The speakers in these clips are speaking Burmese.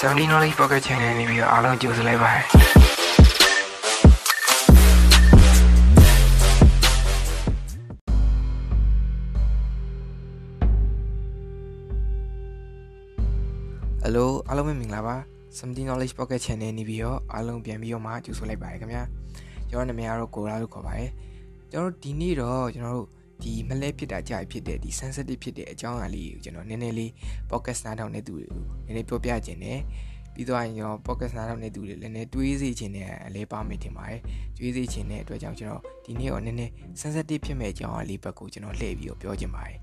70 knowledge pocket channel နေပြီးတော့အားလုံးကြိုဆိုလိုက်ပါတယ်ဟယ်လိုအားလုံးပဲမင်္ဂလာပါ70 knowledge pocket channel နေပြီးတော့အားလုံးပြန်ပြီးတော့မှကြိုဆိုလိုက်ပါတယ်ခင်ဗျာကျွန်တော်နာမည်ကတော့ကိုရာလို့ခေါ်ပါတယ်ကျွန်တော်တို့ဒီနေ့တော့ကျွန်တော်တို့ ဒီမလဲဖြစ်တာကြာဖြစ်တဲ့ဒီ sensitive ဖြစ်တဲ့အကြောင်းအရာလေးကိုကျွန်တော်နည်းနည်းလေး podcast နားထောင်နေသူတွေကိုနည်းနည်းပြောပြခြင်းနဲ့ပြီးတော့ကျွန်တော် podcast နားထောင်နေသူတွေလည်းနည်းတွေးစေခြင်းနဲ့အလဲပါမယ်ထင်ပါတယ်တွေးစေခြင်းနဲ့အတွက်ကြောင့်ကျွန်တော်ဒီနေ့တော့နည်းနည်း sensitive ဖြစ်မဲ့အကြောင်းအရာလေးဘက်ကိုကျွန်တော်လှည့်ပြီးတော့ပြောခြင်းပါတယ်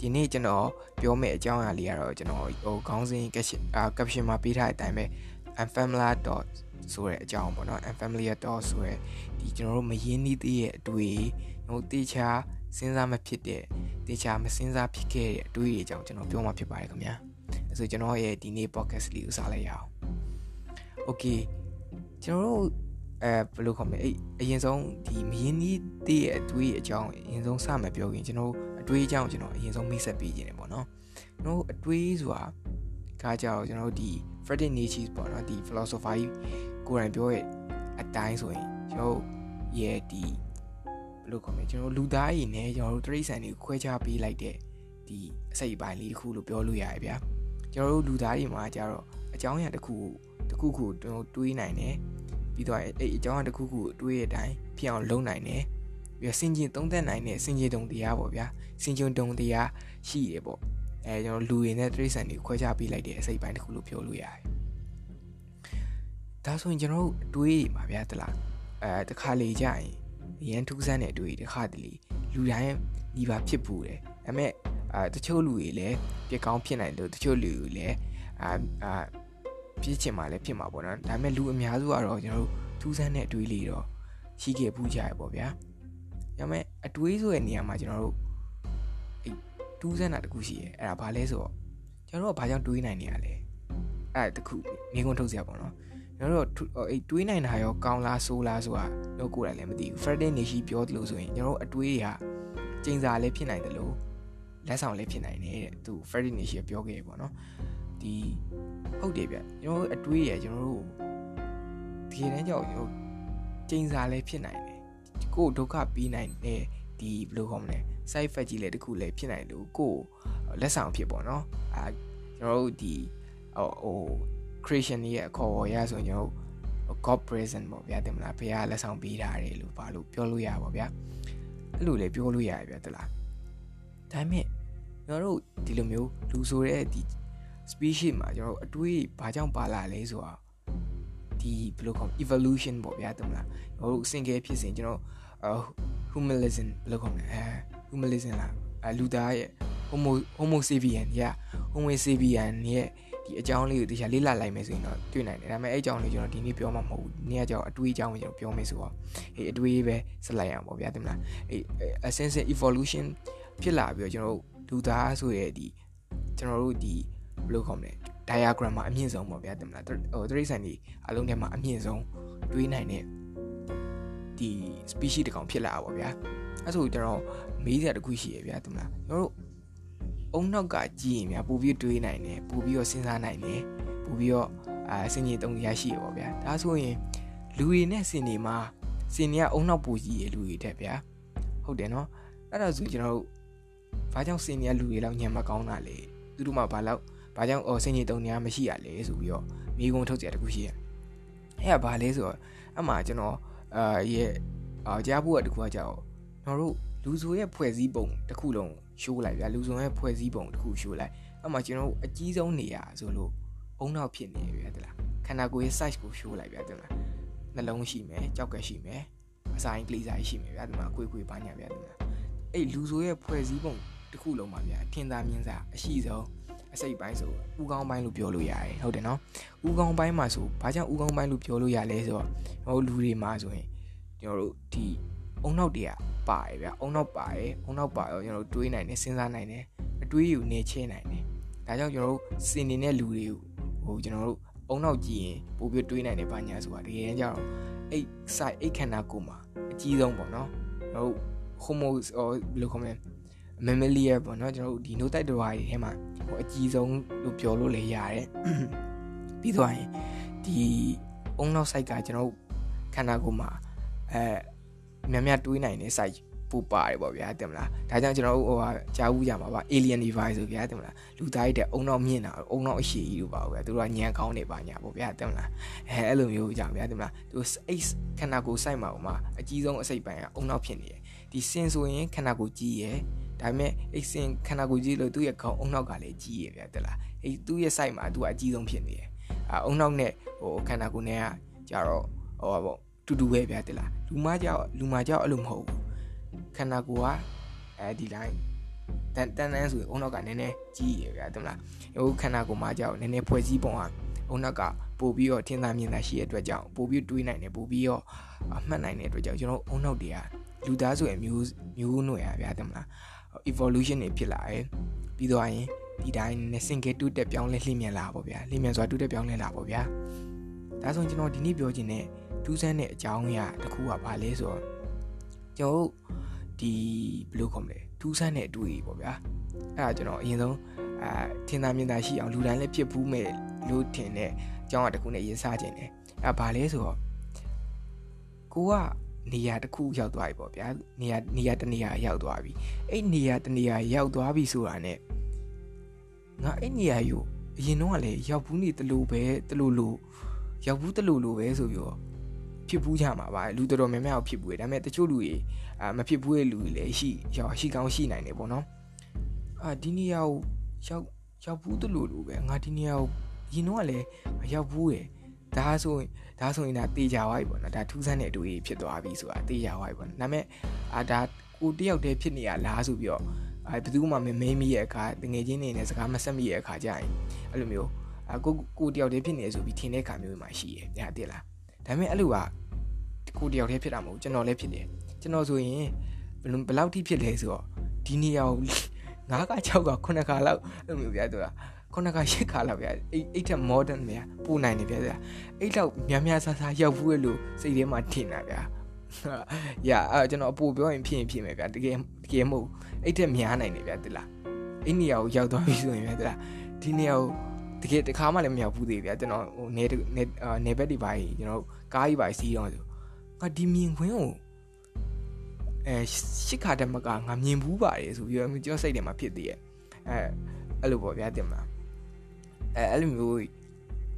ဒီနေ့ကျွန်တော်ပြောမယ့်အကြောင်းအရာလေးကတော့ကျွန်တော်ဟိုခေါင်းစဉ် caption အာ caption မှာပေးထားတဲ့အတိုင်းပဲ unfamiliar dot ဆိုတဲ့အကြောင်းပေါ့နော် unfamiliar dot ဆိုရဲဒီကျွန်တော်တို့မရင်းနှီးသေးတဲ့အတွေ့ဟိုတေချာ စဉ်းစားမဖြစ်တဲ့တေချာမစဉ်းစားဖြစ်ခဲ့တဲ့အတွေ့အကြုံကျွန်တော်ပြောမှာဖြစ်ပါတယ်ခင်ဗျာအဲဆိုကျွန်တော်ရဲ့ဒီနေ့ podcast လေးကိုစလိုက်ရအောင် okay ကျွန်တော်တို့အဲဘယ်လိုခေါ်မလဲအဲ့အရင်ဆုံးဒီမရင်းနှီးသေးတဲ့အတွေ့အကြောင်းအရင်ဆုံးစမယ်ပြောရင်ကျွန်တော်အတွေ့အကြောင်းကျွန်တော်အရင်ဆုံးမိတ်ဆက်ပေးခြင်းတယ်ပေါ့နော်ကျွန်တော်အတွေ့ဆိုတာကကြောက်ကျွန်တော်တို့ဒီ Friday Nietzsche ပေါ့နော်ဒီ philosopher ကြီးကိုယ်တိုင်ပြောရဲ့အတိုင်းဆိုရင်ကျွန်တော်ရဲ့ဒီဘယ် လိုခေါ်မလဲကျွန်တော်လူသားရည်နဲ့ကျွန်တော်တို့တရိษံတွေကိုခွဲခြားပေးလိုက်တဲ့ဒီအစိတ်အပိုင်းလေးတစ်ခုလို့ပြောလို့ရတယ်ဗျာကျွန်တော်တို့လူသားတွေမှာကြတော့အကြောင်းအရာတစ်ခုတစ်ခုခုကျွန်တော်တွေးနိုင်တယ်ပြီးတော့အဲ့အကြောင်းအရာတစ်ခုခုတွေးတဲ့အတိုင်းဖြစ်အောင်လုပ်နိုင်တယ်ပြီးတော့စင်ကျင်သုံးသက်နိုင်တဲ့စင်ကျင်တုံတရားပေါ့ဗျာစင်ကျင်တုံတရားရှိရပေါ့အဲကျွန်တော်လူရင်းနဲ့တရိษံတွေခွဲခြားပေးလိုက်တဲ့အစိတ်ပိုင်းတစ်ခုလို့ပြောလို့ရတယ်ဒါဆိုရင်ကျွန်တော်တို့တွေးပါဗျာတလားအဲတခါလေကြာရင် ရန်ထူးဆန်းတဲ့အတွေ့တခါတလေလူတိုင်းညီပါဖြစ်ပူတယ်ဒါပေမဲ့အာတချို့လူတွေလည်းပြက်ကောင်းဖြစ်နိုင်တယ်တချို့လူတွေလည်းအာအာဖြစ်ချင်မှလည်းဖြစ်မှာပေါ့နော်ဒါပေမဲ့လူအများစုကတော့ကျွန်တော်တို့ထူးဆန်းတဲ့အတွေ့လေးတော့ရှိခဲ့ပူးကြရပေါ့ဗျာဒါပေမဲ့အတွေးဆိုတဲ့နေရာမှာကျွန်တော်တို့အဲထူးဆန်းတာတခုရှိရဲအဲ့ဒါဘာလဲဆိုတော့ကျွန်တော်တို့ကဘာကြောင့်တွေးနိုင်နေရလဲအဲ့တခုငင်းကုန်းထုတ်စရာပေါ့နော် ကျွန်တော်တို့အဲ့တွေးနိုင်တာရောကောင်းလားဆိုးလားဆိုတာတော့ကိုယ်တိုင်လည်းမသိဘူး Friday နေရှိပြောသလိုဆိုရင်ကျွန်တော်တို့အတွေးတွေကကျင်းစာလည်းဖြစ်နိုင်တယ်လို့လက်ဆောင်လည်းဖြစ်နိုင်တယ်တဲ့သူ Friday နေရှိပြောခဲ့ပေါ့နော်ဒီဟုတ်တယ်ဗျကျွန်တော်တို့အတွေးရကျွန်တော်တို့ဒီတန်းကြောက်ကျွန်တော်ကျင်းစာလည်းဖြစ်နိုင်တယ်ကိုယ်ဒုက္ခပြီးနိုင်တဲ့ဒီဘယ်လိုခေါ်မလဲ side effect ကြီးလည်းတခုလည်းဖြစ်နိုင်လို့ကိုယ်လက်ဆောင်ဖြစ်ပေါ့နော်အာကျွန်တော်တို့ဒီဟိုဟို creation ရဲ့အခေါ်အဝေါ်ရဆိုရင်ကျွန်တော် God present ပေါ့ဗျာတင်မလားဘုရားလက်ဆောင်ပေးတာတယ်လို့ဘာလို့ပြောလို့ရပါဗျာအဲ့လိုလေပြောလို့ရတယ်ဗျာတလားဒါပေမဲ့ကျွန်တော်တို့ဒီလိုမျိုးလူဆိုတဲ့ဒီ species မှာကျွန်တော်တို့အတွေးဘာကြောင့်ပါလာလဲဆိုတာဒီဘယ်လိုခေါ် evolution ပေါ့ဗျာတင်မလားကျွန်တော်တို့ single ဖြစ်စဉ်ကျွန်တော် humanism ဘယ်လိုခေါ်မလဲအဲ humanism လားအလူသားရဲ့ homo homo sapien ရဲ့ homo sapien ရဲ့ ဒီအကြောင်းလေးကိုတရားလေ့လာလိုက်မယ်ဆိုရင်တော့တွေ့နိုင်တယ်ဒါပေမဲ့အဲ့အကြောင်းလေးကျွန်တော်ဒီနေ့ပြောမှာမဟုတ်ဘူးဒီနေ့ကကြောင့်အတွေးအကြောင်းကိုကျွန်တော်ပြောမယ်ဆိုတော့အေးအတွေးပဲဆက်လိုက်အောင်ပေါ့ဗျာတင်မလားအေး essential evolution ဖြစ်လာပြီးတော့ကျွန်တော်တို့လူသားဆိုရဲ့ဒီကျွန်တော်တို့ဒီဘယ်လိုခေါ်မလဲ diagram မှာအမြင့်ဆုံးပေါ့ဗျာတင်မလားဟိုတရိษံဒီအလုံးထဲမှာအမြင့်ဆုံးတွေးနိုင်တဲ့ဒီ species တကောင်ဖြစ်လာတာပေါ့ဗျာအဲဆိုကျွန်တော်မေးစရာတခုရှိရဗျာတင်မလားကျွန်တော်တို့ အုံနောက်ကကြည့်ရင်များပို့ပြီးတွေးနိုင်တယ်ပို့ပြီးတော့စဉ်းစားနိုင်တယ်ပို့ပြီးတော့အာစင်ကြီးတုံးရရှိရပေါ့ဗျာဒါဆိုရင်လူတွေနဲ့စင်တွေမှာစင်တွေကအုံနောက်ပူကြီးရလူတွေတက်ဗျာဟုတ်တယ်နော်အဲ့ဒါဆိုကျွန်တော်တို့ဘာကြောင့်စင်တွေကလူတွေလောက်ညံမကောင်းတာလဲသူတို့မှဘာလောက်ဘာကြောင့်အော်စင်ကြီးတုံးနေရမရှိရလဲဆိုပြီးတော့မိကုံထုတ်ကြတခုရှိရအဲ့ကဘာလဲဆိုတော့အမှကျွန်တော်အာရဲ့အာကြားဖို့ကတခုကကြောက်ကျွန်တော်တို့လူဆိုရဲ့ဖွဲ့စည်းပုံတစ်ခုလုံး ရှိုးလိုက်ဗျာလူစုံရဲ့ဖွဲ့စည်းပုံတစ်ခုရှိုးလိုက်အဲ့မှာကျွန်တော်တို့အကြီးဆုံးနေရာဆိုလို့အုံနောက်ဖြစ်နေဗျာတလားခန္ဓာကိုယ်ရဲ့ size ကိုရှိုးလိုက်ဗျာတလားနှလုံးရှိမယ်ကြောက်ကက်ရှိမယ်အစာရင်ကလေးစာရှိမယ်ဗျာဒီမှာအကွေကွေပါညာဗျာဒီမှာအဲ့လူဆိုရဲ့ဖွဲ့စည်းပုံတစ်ခုလုံးပါဗျာထင်သာမြင်သာအရှိဆုံးအစိတ်ပိုင်းဆိုဥကောင်းပိုင်းလို့ပြောလို့ရတယ်ဟုတ်တယ်နော်ဥကောင်းပိုင်းမှာဆိုဘာကြောင့်ဥကောင်းပိုင်းလို့ပြောလို့ရလဲဆိုတော့ကျွန်တော်လူတွေမှာဆိုရင်ကျွန်တော်တို့ဒီ အုံနောက်တွေကပါတယ်ဗျအုံနောက်ပါတယ်အုံနောက်ပါရောကျွန်တော်တို့တွေးနိုင်တယ်စဉ်းစားနိုင်တယ်အတွေးယူနေချနိုင်တယ်ဒါကြောင့်ကျွန်တော်တို့စင်နေတဲ့လူတွေကိုဟိုကျွန်တော်တို့အုံနောက်ကြည့်ရင်ပို့ပြီးတွေးနိုင်တယ်ဘာညာဆိုတာတကယ်တမ်းကျတော့အဲ့ site အဲ့ခန္ဓာကိုယ်မှာအကြီးဆုံးပေါ့နော်ကျွန်တော်တို့ homo ဘယ်လိုခေါ်မလဲ mammalia ပေါ့နော်ကျွန်တော်တို့ဒီ no type တွေထဲမှာဟိုအကြီးဆုံးလို့ပြောလို့လည်းရတယ်ပြီးသွားရင်ဒီအုံနောက် site ကကျွန်တော်ခန္ဓာကိုယ်မှာအဲ များများတွေးနိုင်တဲ့ site ပူပါတယ်ပေါ့ဗျာတင်မလားဒါကြောင့်ကျွန်တော်ဟိုဟာကြားဦးကြမှာပါ alien device ဆိုဗျာတင်မလားလူသားရတဲ့အုံနောက်မြင့်တာအုံနောက်အရှိကြီးလို့ပါဗျာသူတို့ကညံကောင်းနေပါညာပေါ့ဗျာတင်မလားအဲအဲ့လိုမျိုးကြောင့်ဗျာတင်မလားသူအိတ်ခန္ဓာကိုယ် site မှာဟိုမှာအကြီးဆုံးအစိတ်ပိုင်းကအုံနောက်ဖြစ်နေတယ်ဒီစင်ဆိုရင်ခန္ဓာကိုယ်ကြီးရယ်ဒါပေမဲ့အိတ်စင်ခန္ဓာကိုယ်ကြီးလို့သူ့ရဲ့ခေါင်းအုံနောက်ကလည်းကြီးရယ်ဗျာတင်လားအဲ့သူ့ရဲ့ site မှာသူကအကြီးဆုံးဖြစ်နေတယ်အုံနောက်နဲ့ဟိုခန္ဓာကိုယ်နဲ့ကကြတော့ဟိုပါပေါ့ တူတူပဲဗျာတင်လားလူမကြောက်လူမကြောက်အဲ့လိုမဟုတ်ဘူးခန္ဓာကိုယ်ကအဲဒီ line တန်တန်တန်းဆိုရင်အုံနောက်ကနည်းနည်းကြီးရယ်ဗျာတင်လားဟိုခန္ဓာကိုယ်မှာကြောက်နည်းနည်းဖွဲ့စည်းပုံကအုံနောက်ကပို့ပြီးတော့ထင်သာမြင်သာရှိတဲ့အတွက်ကြောင့်ပို့ပြီးတွေးနိုင်တယ်ပို့ပြီးတော့အမှတ်နိုင်တဲ့အတွက်ကြောင့်ကျွန်တော်အုံနောက်တွေကလူသားဆိုရင်မျိုးမျိုးနွယ်ရဗျာတင်မလား evolution တွေဖြစ်လာတယ်ပြီးတော့ရင်ဒီတိုင်းနဲ့ single တူတက်ပြောင်းလဲလှည့်မြန်လာပါဗျာလှည့်မြန်စွာတူတက်ပြောင်းလဲလာပါဗျာဒါဆိုကျွန်တော်ဒီနေ့ပြောချင်တဲ့ ထူးဆန်းတဲ့အကြောင်းအရာတစ်ခုကဘာလဲဆိုတော့ကျွန်တော်ဒီဘယ်လိုခေါ်မလဲထူးဆန်းတဲ့အတွေ့အကြုံပေါ့ဗျာအဲ့ဒါကျွန်တော်အရင်ဆုံးအာထင်သာမြင်သာရှိအောင်လူတိုင်းလည်းဖြစ်ဘူးမဲ့လို့ထင်တဲ့အကြောင်းအရာတစ်ခုနဲ့ရင်စားခြင်းတယ်အဲ့ဘာလဲဆိုတော့ကိုကနေရာတစ်ခုရောက်သွားပြီပေါ့ဗျာနေရာနေရာတနေရာရောက်သွားပြီအဲ့နေရာတနေရာရောက်သွားပြီဆိုတာ ਨੇ ငါအဲ့နေရာယူအရင်တော့ကလည်းရောက်ဘူးနေတလူပဲတလူလူရောက်ဘူးတလူလူပဲဆိုပြီးတော့ ဖြစ်ဘူးကြမှာပါလူတော်တော်များများဖြစ်ဘူးတယ်ဒါပေမဲ့တချို့လူတွေအာမဖြစ်ဘူးတဲ့လူတွေလည်းရှိရောက်ရှိကောင်းရှိနိုင်တယ်ပေါ့နော်အာဒီနေရာကိုရောက်ရောက်ဘူးတလူလူပဲငါဒီနေရာကိုရင်တော့ကလည်းရောက်ဘူးရယ်ဒါဆိုရင်ဒါဆိုရင်ဒါတေးကြသွားပြီပေါ့နော်ဒါထူးဆန်းတဲ့အတူကြီးဖြစ်သွားပြီဆိုတာတေးကြသွားပြီပေါ့နော်ဒါပေမဲ့အာဒါကိုတယောက်တည်းဖြစ်နေရလားဆိုပြီးတော့အဲဘယ်သူမှမမင်းမိရဲ့အခါတငယ်ချင်းတွေနဲ့စကားမဆက်မိရဲ့အခါကြရင်အဲ့လိုမျိုးအကိုကိုတယောက်တည်းဖြစ်နေဆိုပြီးထင်တဲ့ခါမျိုးမှရှိရဲ့ညာတည်လား ဒါပေမဲ့အဲ့လိုကကိုတယောက်တည်းဖြစ်တာမဟုတ်ကျွန်တော်လည်းဖြစ်တယ်ကျွန်တော်ဆိုရင်ဘယ်ဘယ်လောက်ထိဖြစ်လဲဆိုတော့ဒီနေရာကို9က6က9ခါလောက်အဲ့လိုမျိုးပြတော့ခုနကရှစ်ခါလောက်ဗျာအိတ်အိတ်ထက် modern ဗျာပို့နိုင်တယ်ဗျာအိတ်လောက်များများဆဆရောက်ဘူးလို့စိတ်ထဲမှာထင်တာဗျာရအဲကျွန်တော်အပူပြောရင်ဖြစ်ရင်ဖြစ်မယ်ဗျာတကယ်တကယ်မဟုတ်အိတ်ထက်များနိုင်တယ်ဗျာတိလားအိနေရာကိုရောက်သွားပြီဆိုရင်ဗျာတိလားဒီနေရာကိုတကယ်တခါမှလည်းမရောက်ဘူးသေးဗျာကျွန်တော်ဟိုနေနေနေဘက်ဒီပိုင်းကျွန်တော် ကားကြီးပိုင်းစီးတော့ဆိုငါဒီမြင်ခွင်းကိုအဲရှစ်ခါတက်မကငါမြင်ဘူးပါတယ်ဆိုပြီးတော့ကျွန်တော်စိတ်ထဲမှာဖြစ်သေးရဲ့အဲအဲ့လိုပေါ့ဗျာတင်မလားအဲအဲ့လိုမျိုး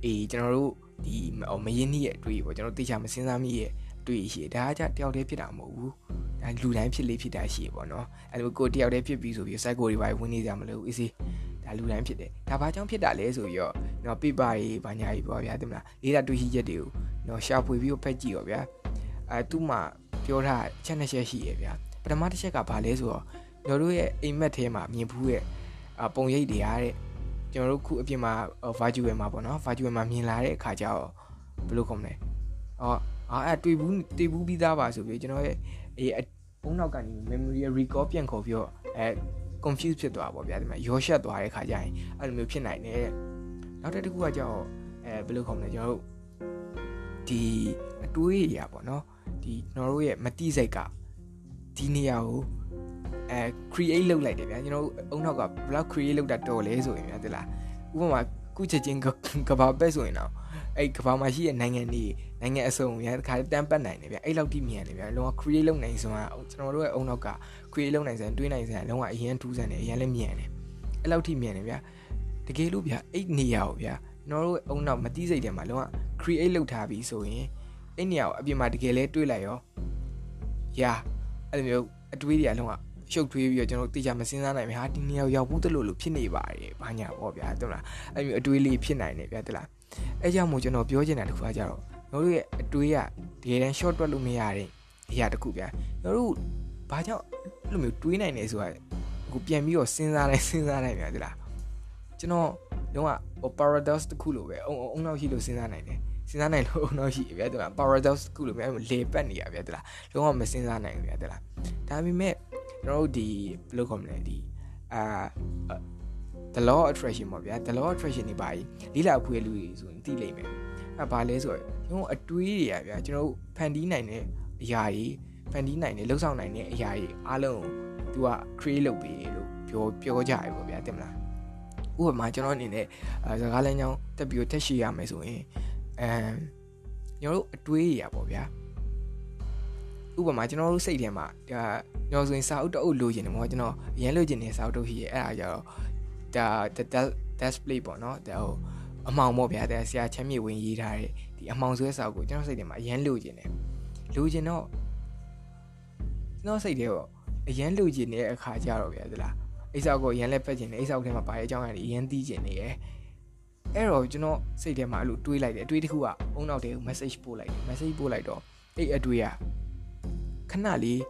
အေးကျွန်တော်တို့ဒီမရင်းနှီးရဲ့အတွေ့ပေါ့ကျွန်တော်တေချာမစင်စားမိရဲ့အတွေ့ရှိဒါကကြတယောက်တည်းဖြစ်တာမဟုတ်ဘူးဒါလူတိုင်းဖြစ်လေဖြစ်တာရှိပေါ့နော်အဲ့လိုကိုတယောက်တည်းဖြစ်ပြီးဆိုပြီး cycle တွေပါဝင်နေကြမလို့ easy ဒါလူတိုင်းဖြစ်တယ်ဒါဘာကြောင့်ဖြစ်တာလဲဆိုပြီးတော့နော် paper တွေဘာညာကြီးပေါ့ဗျာတင်မလားလေးတာတွေ့ရှိချက်တွေကိုနော်ရှာဖွေပြီးဖက်ကြည့်ရောဗျာအဲသူ့မှာပြောထားချက်နှစ်ချက်ရှိရဗျာပထမတစ်ချက်ကဘာလဲဆိုတော့ကျွန်တော်တို့ရဲ့အိမ်မက်ထဲမှာမြင်ဘူးရဲ့ပုံရိပ်တွေအားတဲ့ကျွန်တော်တို့ခုအပြင်မှာ virtual မှာပေါ့နော် virtual မှာမြင်လာတဲ့အခါကျတော့ဘယ်လိုခေါ်မလဲအော်အဲ့တွေ့ဘူးတွေ့ဘူးပြီးသားပါဆိုပြီးကျွန်တော်ရဲ့အေးအုံနောက်ကနေ memory recall ပြန်ခေါ်ပြီးတော့အဲ confuse ဖြစ်သွားပါဗျာဒီမှာရောရှက်သွားတဲ့ခါကျရင်အဲ့လိုမျိုးဖြစ်နိုင်တယ်နောက်တစ်ခုကကြောက်အဲဘယ်လိုခေါ်မလဲကျွန်တော်တို့ဒီအတွေးရပါတော့ဒီကျွန်တော်တို့ရဲ့မတိစိတ်ကဒီနေရာကိုအဲ create လုပ်လိုက်တယ်ဗျာကျွန်တော်တို့အုံနောက်ကဘယ်လောက် create လုပ်တာတော်လဲဆိုရင်ဗျာတိလားဥပမာကုချက်ချင်းကဘာပဲဆိုရင်တော့အဲ့ကဘာမှာရှိတဲ့နိုင်ငံတွေ နိုင်ငံအစုံဗျာတခါတန်းပတ်နိုင်တယ်ဗျာအဲ့လောက်တိမြန်တယ်ဗျာလုံးဝ create လုပ်နိုင်ဆိုတာကျွန်တော်တို့ရဲ့အုံနောက်က create လုပ်နိုင်စံတွေးနိုင်စံလုံးဝအရင်ထူးဆန်းတယ်အရင်လည်းမြန်တယ်အဲ့လောက်တိမြန်တယ်ဗျာတကယ်လို့ဗျာအဲ့နေရာကိုဗျာကျွန်တော်တို့အုံနောက်မတိစိတ်တယ်မှာလုံးဝ create လုပ်ထားပြီဆိုရင်အဲ့နေရာကိုအပြင်မှာတကယ်လဲတွေးလိုက်ရောရာအဲ့လိုမျိုးအတွေးတွေအလုံးဝရှုပ်ထွေးပြီးတော့ကျွန်တော်တေချာမစင်းစားနိုင်ဘူးဟာဒီနေရာရောက်ဘူးတလို့လို့ဖြစ်နေပါတယ်ဘာညာပေါ့ဗျာဟုတ်လားအဲ့မျိုးအတွေးလေးဖြစ်နိုင်တယ်ဗျာတလားအဲ့ကြောင့်မို့ကျွန်တော်ပြောချင်တာတခုကကြတော့ တို့ရဲ့အတွေးကတကယ်တမ်း short တွက်လို့မရတဲ့အရာတခုဗျာတို့ဘာကြောင့်အဲ့လိုမျိုးတွေးနိုင်နေဆိုတာအခုပြန်ပြီးတော့စဉ်းစားလိုက်စဉ်းစားလိုက်ဗျာတလားကျွန်တော်တော့ဟို paradox တခုလိုပဲအုံအုံနောက်ရှိလို့စဉ်းစားနိုင်တယ်စဉ်းစားနိုင်လို့အုံနောက်ရှိဗျာတလား paradox တခုလိုပဲလေပတ်နေရဗျာတလားလုံးဝမစဉ်းစားနိုင်ဘူးဗျာတလားဒါပေမဲ့ကျွန်တော်တို့ဒီဘယ်လိုခေါ်မလဲဒီအာ the law of attraction ပေါ့ဗျာ the law of attraction นี่ပါကြီးလေးလာဖွေးလူတွေဆိုရင်သိလိမ့်မယ်အဲဘာလဲဆိုတော့ကျွန် တော်အတွေးတွေอ่ะဗျာကျွန်တော်တို့ဖန်တီးနိုင်တဲ့အရာတွေဖန်တီးနိုင်တဲ့လှုပ်ဆောင်နိုင်တဲ့အရာတွေအားလုံးကို तू က create လုပ်ပေးလို့ပြောပြောကြရပေါ့ဗျာတင်မလားဥ ဥပမာကျွန်တော်အနေနဲ့စကားလမ်းကြောင်းတက်ပြီးတက်ရှိရမယ်ဆိုရင်အမ်ကျွန်တော်တို့အတွေးရပါဗျာဥပမာကျွန်တော်တို့စိတ်ထဲမှာဒါညောဆိုရင်စာအုပ်တအုပ်လိုချင်တယ်ပေါ့ကျွန်တော်အရင်လိုချင်တဲ့စာအုပ်တအုပ်ရှိရဲ့အဲ့ဒါကြတော့ဒါ display ပေါ့နော်ဒါဟို အမောင်ပေါ့ဗျာတဲ့ဆရာချမ်းမြေဝင်ရေးထားတဲ့ဒီအမောင်ဆွဲစာကိုကျွန်တော်စိတ်ထဲမှာအရင်လိုချင်တယ်လိုချင်တော့ကျွန်တော်စိတ်ထဲပေါ့အရင်လိုချင်တဲ့အခါကြတော့ဗျာသလားအိဆောက်ကိုအရင်လက်ဖက်ချင်တယ်အိဆောက်ထဲမှာပါတဲ့အကြောင်းအရာတွေအရင်သိချင်နေရဲ့အဲ့တော့ကျွန်တော်စိတ်ထဲမှာအဲ့လိုတွေးလိုက်တယ်အတွေးတစ်ခုကအုံနောက်တဲကို message ပို့လိုက်တယ် message ပို့လိုက်တော့အဲ့အတွေးကခဏလေး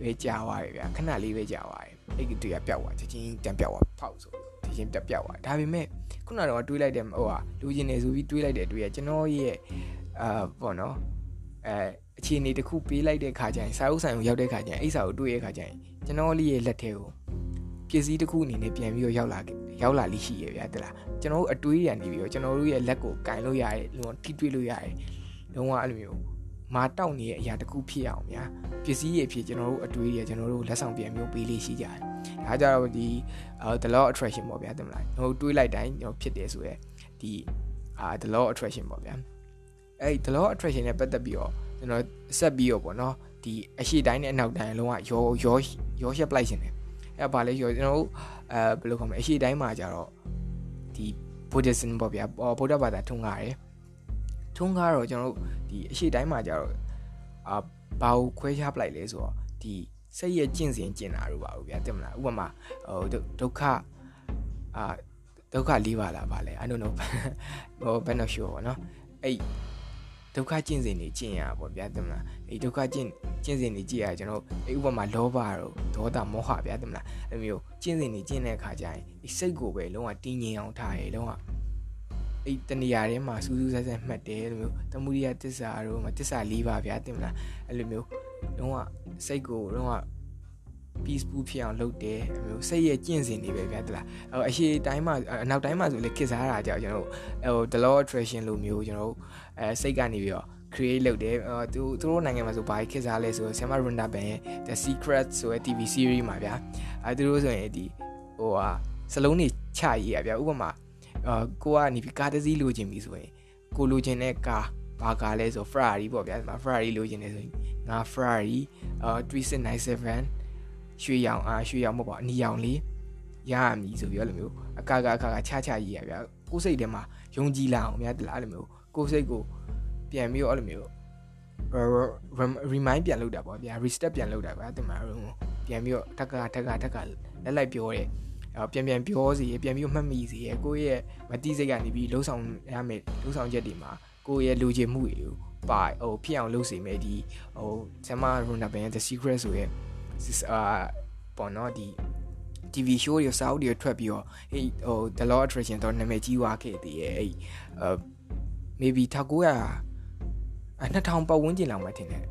ပဲကြာသွားတယ်ဗျာခဏလေးပဲကြာသွားတယ်အဲ့ဒီတွေကပျောက်သွားချက်ချင်းတန်ပျောက်သွားဖောက်ဆိုဒီ ချင်းတက်ပျောက်သွားဒါပေမဲ့ခုနကတော့တွေးလိုက်တယ်ဟိုဟာလူချင်းနေဆိုပြီးတွေးလိုက်တဲ့အတွေးကကျွန်တော်ရဲ့အာပေါ့နော်အဲအခြေအနေတစ်ခုပေးလိုက်တဲ့ခါကျရင်စာအုပ်ဆိုင်ကိုရောက်တဲ့ခါကျရင်အဲ့စာကိုတွေးရတဲ့ခါကျရင်ကျွန်တော်လေးရဲ့လက်ထဲကိုပစ္စည်းတစ်ခုအနေနဲ့ပြန်ပြီးတော့ရောက်လာရောက်လာလိရှိရဗျာတလားကျွန်တော်တို့အတွေးရနေပြီးတော့ကျွန်တော်တို့ရဲ့လက်ကိုကင်လို့ရတယ်လုံးဝထိတွေ့လို့ရတယ်လုံးဝအဲ့လိုမျိုး မာတောက်နေတဲ့အရာတစ်ခုဖြစ်အောင်ဗျာပစ္စည်းရဖြစ်ကျွန်တော်တို့အတွေးရကျွန်တော်တို့လက်ဆောင်ပြန်မျိုးပေးလေးရှိကြတယ်ဒါကြတော့ဒီ the law attraction ပေါ့ဗျာတင်မလားကျွန်တော်တွေးလိုက်တိုင်းကျွန်တော်ဖြစ်တယ်ဆိုရယ်ဒီအာ the law attraction ပေါ့ဗျာအဲ့ the law attraction နဲ့ပတ်သက်ပြီးတော့ကျွန်တော်ဆက်ပြီးတော့ပေါ့နော်ဒီအရှိတိုင်းနဲ့အနောက်တိုင်းလုံးဝရောရောရောရှက်ပလိုက်ရှင်တယ်အဲ့ဘာလဲရောကျွန်တော်တို့အဲဘယ်လိုခေါ်မလဲအရှိတိုင်းမှာကြတော့ဒီ Buddhism ပေါ့ဗျာဗုဒ္ဓဘာသာထုံးကားတယ် ထုံးကားတော့ကျွန်တော်တို့ဒီအရှိတိုင်းမှာကြတော့အာဘာကိုခွဲခြားပလိုက်လဲဆိုတော့ဒီစိတ်ရဲ့ကျင့်စဉ်ကျင့်တာတို့ပါဘူးဗျာတင်မလားဥပမာဟိုဒုက္ခအာဒုက္ခလေးပါလားဗာလဲ I don't know ဟိုဘယ်တော့ sure ပေါ့နော်အဲ့ဒုက္ခကျင့်စဉ်တွေကျင့်ရပါပေါ့ဗျာတင်မလားအဲ့ဒုက္ခကျင့်ကျင့်စဉ်တွေကြည့်ရကျွန်တော်အဲ့ဥပမာလောဘတို့ဒေါသမောဟဗျာတင်မလားအဲ့မျိုးကျင့်စဉ်တွေကျင့်တဲ့အခါကျရင်ဒီစိတ်ကိုပဲလုံးဝတင်းငြိမ်အောင်ထားရလုံးဝ အဲ့တနေရာထဲမှာစူးစူးဆက်ဆက်မှတ်တယ်အဲ့လိုမျိုးတမှုရိယတစ္ဆာတို့မှာတစ္ဆာ၄ပါးဗျာတင်မလားအဲ့လိုမျိုးလုံးဝစိတ်ကိုလုံးဝ peaceful ဖြစ်အောင်လုပ်တယ်အမျိုးစိတ်ရဲ့ကျင့်စဉ်တွေပဲဗျာတလားဟိုအရှိတိုင်းမှာအနောက်တိုင်းမှာဆိုလေခစ်စားတာကြောင့်ကျွန်တော်ဟို the law attraction လိုမျိုးကျွန်တော်အဲစိတ်ကနေပြီးတော့ create လုပ်တယ်ဟိုသူသူတို့နိုင်ငံမှာဆိုဘာခစ်စားလဲဆိုဆမ်မာရွန်ဒါဘန်ရဲ့ the secret ဆိုတဲ့ TV series မှာဗျာအဲသူတို့ဆိုရင်ဒီဟိုဟာစလုံးတွေချရေးရဗျာဥပမာအာ ကိုကနေပြီးကားတစ်စီးလိုချင်ပြီဆိုရင်ကိုလိုချင်တဲ့ကားဘာကားလဲဆို Ferrari ပေါ့ဗျာဒီမှာ Ferrari လိုချင်တယ်ဆိုရင်ငါ Ferrari အာ3697ရွှေရောင်အားရွှေရောင်မဟုတ်ပါအနီရောင်လေးရရမည်ဆိုပြီးတော့လိုမျိုးအကကအခါကချချရေးရဗျာကိုယ်စိတ်ထဲမှာယုံကြည်လာအောင်များတလားအဲ့လိုမျိုးကိုယ်စိတ်ကိုပြန်ပြီးတော့အဲ့လိုမျိုး remind ပြန်လုပ်တာပေါ့ဗျာ restep ပြန်လုပ်တာဗျာတင်မှာပြန်ပြီးတော့ထက်ကထက်ကထက်ကလက်လိုက်ပြောတယ် ပြန်ပြန်ပြောစီပြန်ပြီးမှတ်မိစီရကိုယ့်ရဲ့မတိစိတ်ကနေပြီးလှုပ်ဆောင်ရမယ်လှုပ်ဆောင်ချက်တွေမှာကိုယ့်ရဲ့လူချင်မှုတွေကိုပါဟိုဖြစ်အောင်လုပ်စီမယ်ဒီဟိုဆမ်မာရွန်နာဘန်ရဲ့ the secret ဆိုရဲ့အာပေါ်နော်ဒီ TV show တွေစာအုပ်တွေထွက်ပြီးတော့ဟေးဟို The Law Attraction တော့နာမည်ကြီးသွားခဲ့သေးရဲ့အဲ့အာ maybe 1900 2000ပတ်ဝန်းကျင်လောက်မှထင်တယ်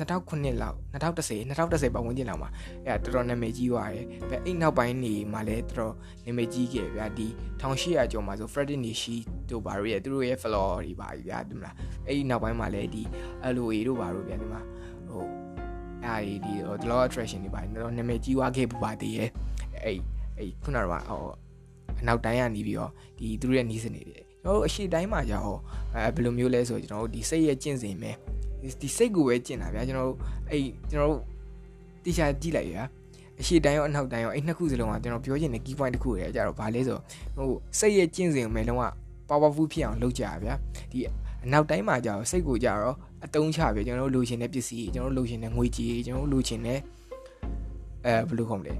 2009လောက်2010 2010ပတ်ဝန်းကျင်လောက်မှာအဲ့တော်တော်နာမည်ကြီးသွားတယ်။ဘယ်အိတ်နောက်ပိုင်းနေမှာလည်းတော်တော်နာမည်ကြီးခဲ့ဗျာဒီ1800ကျော်မှာဆို Freddy Nishi တို့ဘာလို့ရဲ့သူတို့ရဲ့ floor တွေပါဗျာဒီမလားအဲ့ဒီနောက်ပိုင်းမှာလည်းဒီ LOA တို့ဘာလို့ဗျာဒီမှာဟိုအဲ့ဒီဒီ the law attraction တွေပါတော့နာမည်ကြီးွားခဲ့ပူပါသေးရဲ့အဲ့အဲ့ခုနကဟိုအနောက်တိုင်းကနေပြီးတော့ဒီသူတို့ရဲ့နီးစနေတွေကျွန်တော်တို့အရှိတိုင်းမှာကြာဟောအဲဘယ်လိုမျိုးလဲဆိုကျွန်တော်တို့ဒီစိတ်ရဲ့ကျင့်စဉ်ပဲ ဒီစိတ်ကိုပဲကျင့်တာဗျာကျွန်တော်တို့အဲ့ကျွန်တော်တို့တိကျကြည့်လိုက်ရအရှိတိုင်းရောအနောက်တိုင်းရောအဲ့နှစ်ခုစလုံးကကျွန်တော်ပြောချင်တဲ့ key point တစ်ခုတွေအကြတော့ဗာလဲဆိုဟိုစိတ်ရဲ့ကျင့်စဉ်ကိုပဲလုံးဝ powerful ဖြစ်အောင်လုပ်ကြရဗျာဒီအနောက်တိုင်းမှာကြာတော့စိတ်ကိုကြာတော့အတုံးချပြကျွန်တော်တို့လိုချင်တဲ့ပစ္စည်းကျွန်တော်တို့လိုချင်တဲ့ငွေကြေးကျွန်တော်တို့လိုချင်တဲ့အဲဘယ်လိုခေါ်မလဲ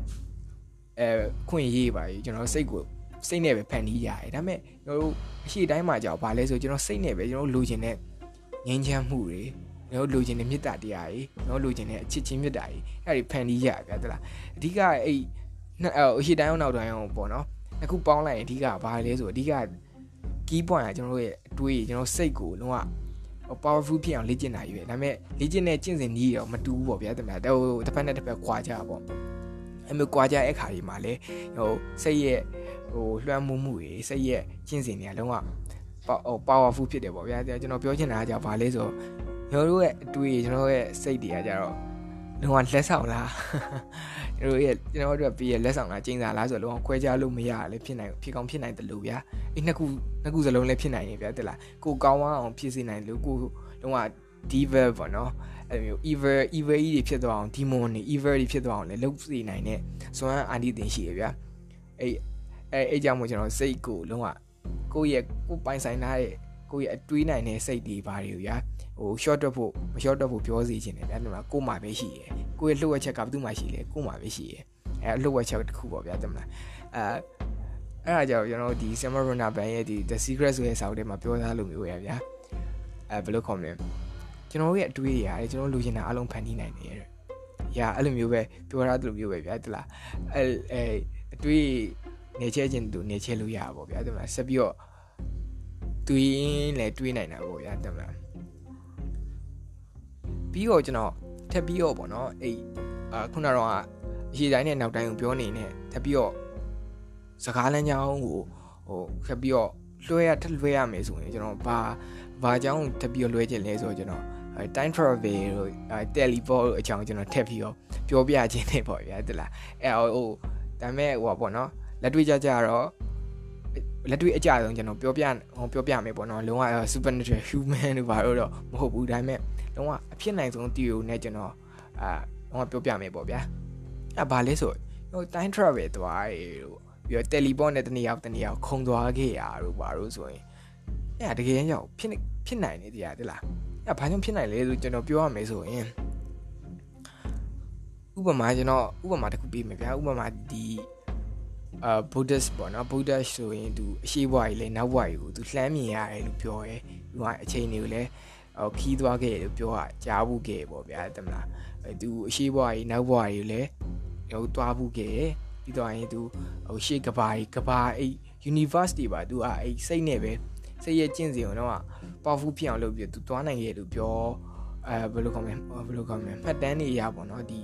အဲခွင့်ရေးပါကျွန်တော်စိတ်ကိုစိတ်နဲ့ပဲဖန်တီးရတယ်ဒါပေမဲ့ကျွန်တော်တို့အရှိတိုင်းမှာကြောက်ဗာလဲဆိုကျွန်တော်စိတ်နဲ့ပဲကျွန်တော်လိုချင်တဲ့ငြိမ်းချမ်းမှုတွေကျွ န်တော်လိုချင်တဲ့မေတ္တာတရားတွေကျွန်တော်လိုချင်တဲ့အချစ်ချင်းမေတ္တာတွေအဲ့ဒီဖန်တီးရဗျာတလားအဓိကအဲ့အရှိတိုင်းအောင်နောက်တိုင်းအောင်ပေါ့နော်အခုပေါင်းလိုက်ရင်အဓိကဘာလဲဆိုအဓိက key point ကကျွန်တော်တို့ရဲ့အတွေးကျွန်တော်စိတ်ကိုလုံးဝ powerful ဖြစ်အောင်လေ့ကျင့်တာကြီးပဲဒါပေမဲ့လေ့ကျင့်တဲ့ကျင့်စဉ်နည်းတော့မတူဘူးပေါ့ဗျာတမန်ဟိုတစ်ဖက်နဲ့တစ်ဖက်ခွာကြပေါ့အဲ့မျိုးကွာကြတဲ့အခါဒီမှာလေဟိုစိတ်ရဲ့ဟိုလွှမ်းမိုးမှုတွေစိတ်ရဲ့ကျင့်စဉ်တွေကလုံးဝဟို powerful ဖြစ်တယ်ပေါ့ဗျာကျွန်တော်ပြောချင်တာကကြာဘာလဲဆို ကျွန်တော်တို့ရဲ့အတွေ့ကျွန်တော်ရဲ့စိတ်တွေကကြတော့လုံးဝလက်ဆောင်လားကျွန်တော်ရဲ့ကျွန်တော်တို့ကပြီးရလက်ဆောင်လားကျင်းစာလားဆိုတော့ခွဲခြားလို့မရလည်းဖြစ်နိုင်ဖြစ်ကောင်းဖြစ်နိုင်တယ်လို့ဗျာအဲ့နှစ်ခုနှစ်ခုစလုံးလည်းဖြစ်နိုင်နေဗျာတက်လားကိုကောင်းအောင်ဖြစ်စေနိုင်လို့ကိုလုံးဝ diva ပေါ့နော်အဲ့လိုမျိုး evil evil ကြီးတွေဖြစ်သွားအောင် demon တွေ evil တွေဖြစ်သွားအောင်လည်းလုပ်စေနိုင်တဲ့စွမ်းအာဏာတင်ရှိရဗျာအဲ့အဲ့အဲ့ကြောင့်မို့ကျွန်တော်စိတ်ကိုလုံးဝကိုယ့်ရဲ့ကိုယ်ပိုင်ဆိုင်ထားတဲ့ကိုယ့်ရဲ့အတွေးနိုင်တဲ့စိတ်တွေဘာတွေကိုဗျာ ဟို short တက်ဖို့မ short တက်ဖို့ပြောစီခြင်းတယ်ဗျာဒီမှာကိုယ်မှာပဲရှိရယ်ကိုယ့်ရဲ့လှုပ်ဝက်ချက်ကဘယ်သူမှရှိလဲကိုယ်မှာပဲရှိရယ်အဲလှုပ်ဝက်ချက်တစ်ခုပေါ့ဗျာတမလားအဲအဲ့ဒါကြောင့်ကျွန်တော်ဒီ Summer Runner Band ရဲ့ဒီ The Secret ဆိုတဲ့စာအုပ်ထဲမှာပြောထားလို့မျိုးရဗျာအဲဘယ်လိုခေါ်မလဲကျွန်တော်ရဲ့အတွေးတွေရတယ်ကျွန်တော်လူချင်တာအလုံးဖန်တီးနိုင်တယ်တဲ့။ညာအဲ့လိုမျိုးပဲပြောထားသလိုမျိုးပဲဗျာတလား။အဲအဲအတွေးနေချဲခြင်းသူနေချဲလို့ရပါဗောဗျာတမလားဆက်ပြီးတော့တွေးရင်လည်းတွေးနိုင်တာဗောဗျာတမလား။ ပြီးတော့ကျွန်တော်ထပ်ပြီးတော့ဗောနော်အဲ့အာခုနကတော့အရှိတိုင်းနဲ့နောက်တိုင်းကိုပြောနေနဲ့ထပ်ပြီးတော့စကားလမ်းကြောင်းကိုဟိုထပ်ပြီးတော့လွှဲရထလွှဲရမယ်ဆိုရင်ကျွန်တော်ဘာဘာကြောင့်ထပ်ပြီးတော့လွှဲခြင်းလဲဆိုတော့ကျွန်တော် time travel တို့ teleport တို့အကြောင်းကျွန်တော်ထပ်ပြီးတော့ပြောပြခြင်းနေပေါ့ဗျာတလားအဲဟိုဒါပေမဲ့ဟိုပေါ့နော်လက်တွေ့ကြကြတော့ လက်တွေ့အကြဆုံးကျွန်တော်ပြောပြဟိုပြောပြမယ်ပေါ့နော်လုံးဝ supernatural human တို့ဘာလို့တော့မဟုတ်ဘူးဒါပေမဲ့လုံးဝအဖြစ်နိုင်ဆုံး theory နဲ့ကျွန်တော်အာလုံးဝပြောပြမယ်ပေါ့ဗျာအဲဘာလဲဆိုဟို time travel သွားရေတို့ပြီးတော့ teleport နဲ့တနေရာတနေရာခုံသွားခဲ့ရတို့ဘာလို့ဆိုရင်အဲတကယ်ရောက်ဖြစ်ဖြစ်နိုင်နေတရားတလားအဲဘာကြောင့်ဖြစ်နိုင်လဲဆိုကျွန်တော်ပြောရမယ်ဆိုရင်ဥပမာကျွန်တော်ဥပမာတစ်ခုပေးမယ်ဗျာဥပမာဒီ အာ Buddhist ပေါ့နော် Buddhist ဆိုရင်သူအရှိဘွားကြီးလဲနောက်ဘွားကြီးကိုသူလှမ်းမြင်ရတယ်လို့ပြောရဲသူကအချိန်တွေကိုလဲဟိုခီးသွားခဲ့လို့ပြောတာကြားဘူးခဲ့ပေါ့ဗျာတမလားသူအရှိဘွားကြီးနောက်ဘွားကြီးလဲဟိုသွားဘူးခဲ့ပြီးတော့ရင်သူဟိုရှေ့ကဘာကြီးကဘာအဲ့ university ပါသူကအဲ့စိတ်နဲ့ပဲစိတ်ရဲ့ကျင့်စဉ်ကိုတော့ powerful ဖြစ်အောင်လုပ်ပြီးသူသွားနိုင်ရဲ့လို့ပြောအဲဘယ်လိုခေါ်မလဲဘယ်လိုခေါ်မလဲမှတ်တမ်းတွေရပါတော့ဒီ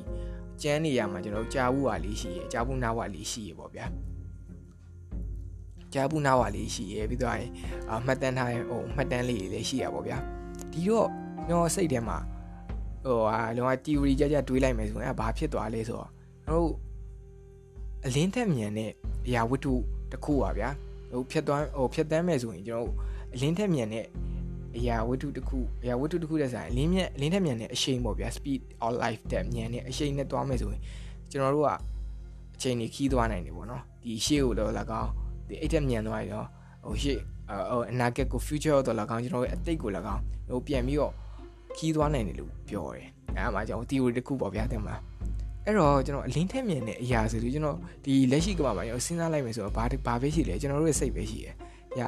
ကျန်းနေရမှာကျွန်တော်ကြာဘူးဟာလေးရှိရကြာဘူးနာဝလေးရှိရပေါ့ဗျာကြာဘူးနာဝလေးရှိရပြီးတော့အမှတ်တမ်းထားဟိုမှတ်တမ်းလေးတွေလည်းရှိရပေါ့ဗျာဒီတော့ကျွန်တော်စိတ်ထဲမှာဟိုဟာလောက theory ကြကြတွေးလိုက်မယ်ဆိုရင်အဲဘာဖြစ်သွားလဲဆိုတော့ကျွန်တော်အလင်းထက်မြန်တဲ့အရာဝတ္ထုတစ်ခုပါဗျာဟိုဖြတ်သွားဟိုဖြတ်တမ်းမယ်ဆိုရင်ကျွန်တော်အလင်းထက်မြန်တဲ့ အရာဝတ္ထုတစ်ခုအရာဝတ္ထုတစ်ခုတဲ့ဆိုင်အလင်းမြက်အလင်းထက်မြန်တဲ့အရှိန်ပေါ့ဗျာ speed of light တဲ့မြန်တဲ့အရှိန်နဲ့သွားမယ်ဆိုရင်ကျွန်တော်တို့ကအချိန်ကြီးခီးသွားနိုင်တယ်ပေါ့နော်ဒီရှေ့ကိုတော့၎င်းဒီအိတ်ထက်မြန်သွားရင်တော့ဟိုရှေ့ဟိုအနာဂတ်ကို future တော့၎င်းကျွန်တော်ရဲ့အတိတ်ကို၎င်းဟိုပြန်ပြီးတော့ခီးသွားနိုင်တယ်လို့ပြောတယ်အဲမှာကျွန်တော် theory တစ်ခုပေါ့ဗျာတင်မလားအဲ့တော့ကျွန်တော်အလင်းထက်မြင်တဲ့အရာဆိုလို့ကျွန်တော်ဒီလက်ရှိကမှာကျွန်တော်စဉ်းစားလိုက်မယ်ဆိုတော့ဘာဘာပဲရှိလဲကျွန်တော်တို့ရဲ့စိတ်ပဲရှိရယ်။ည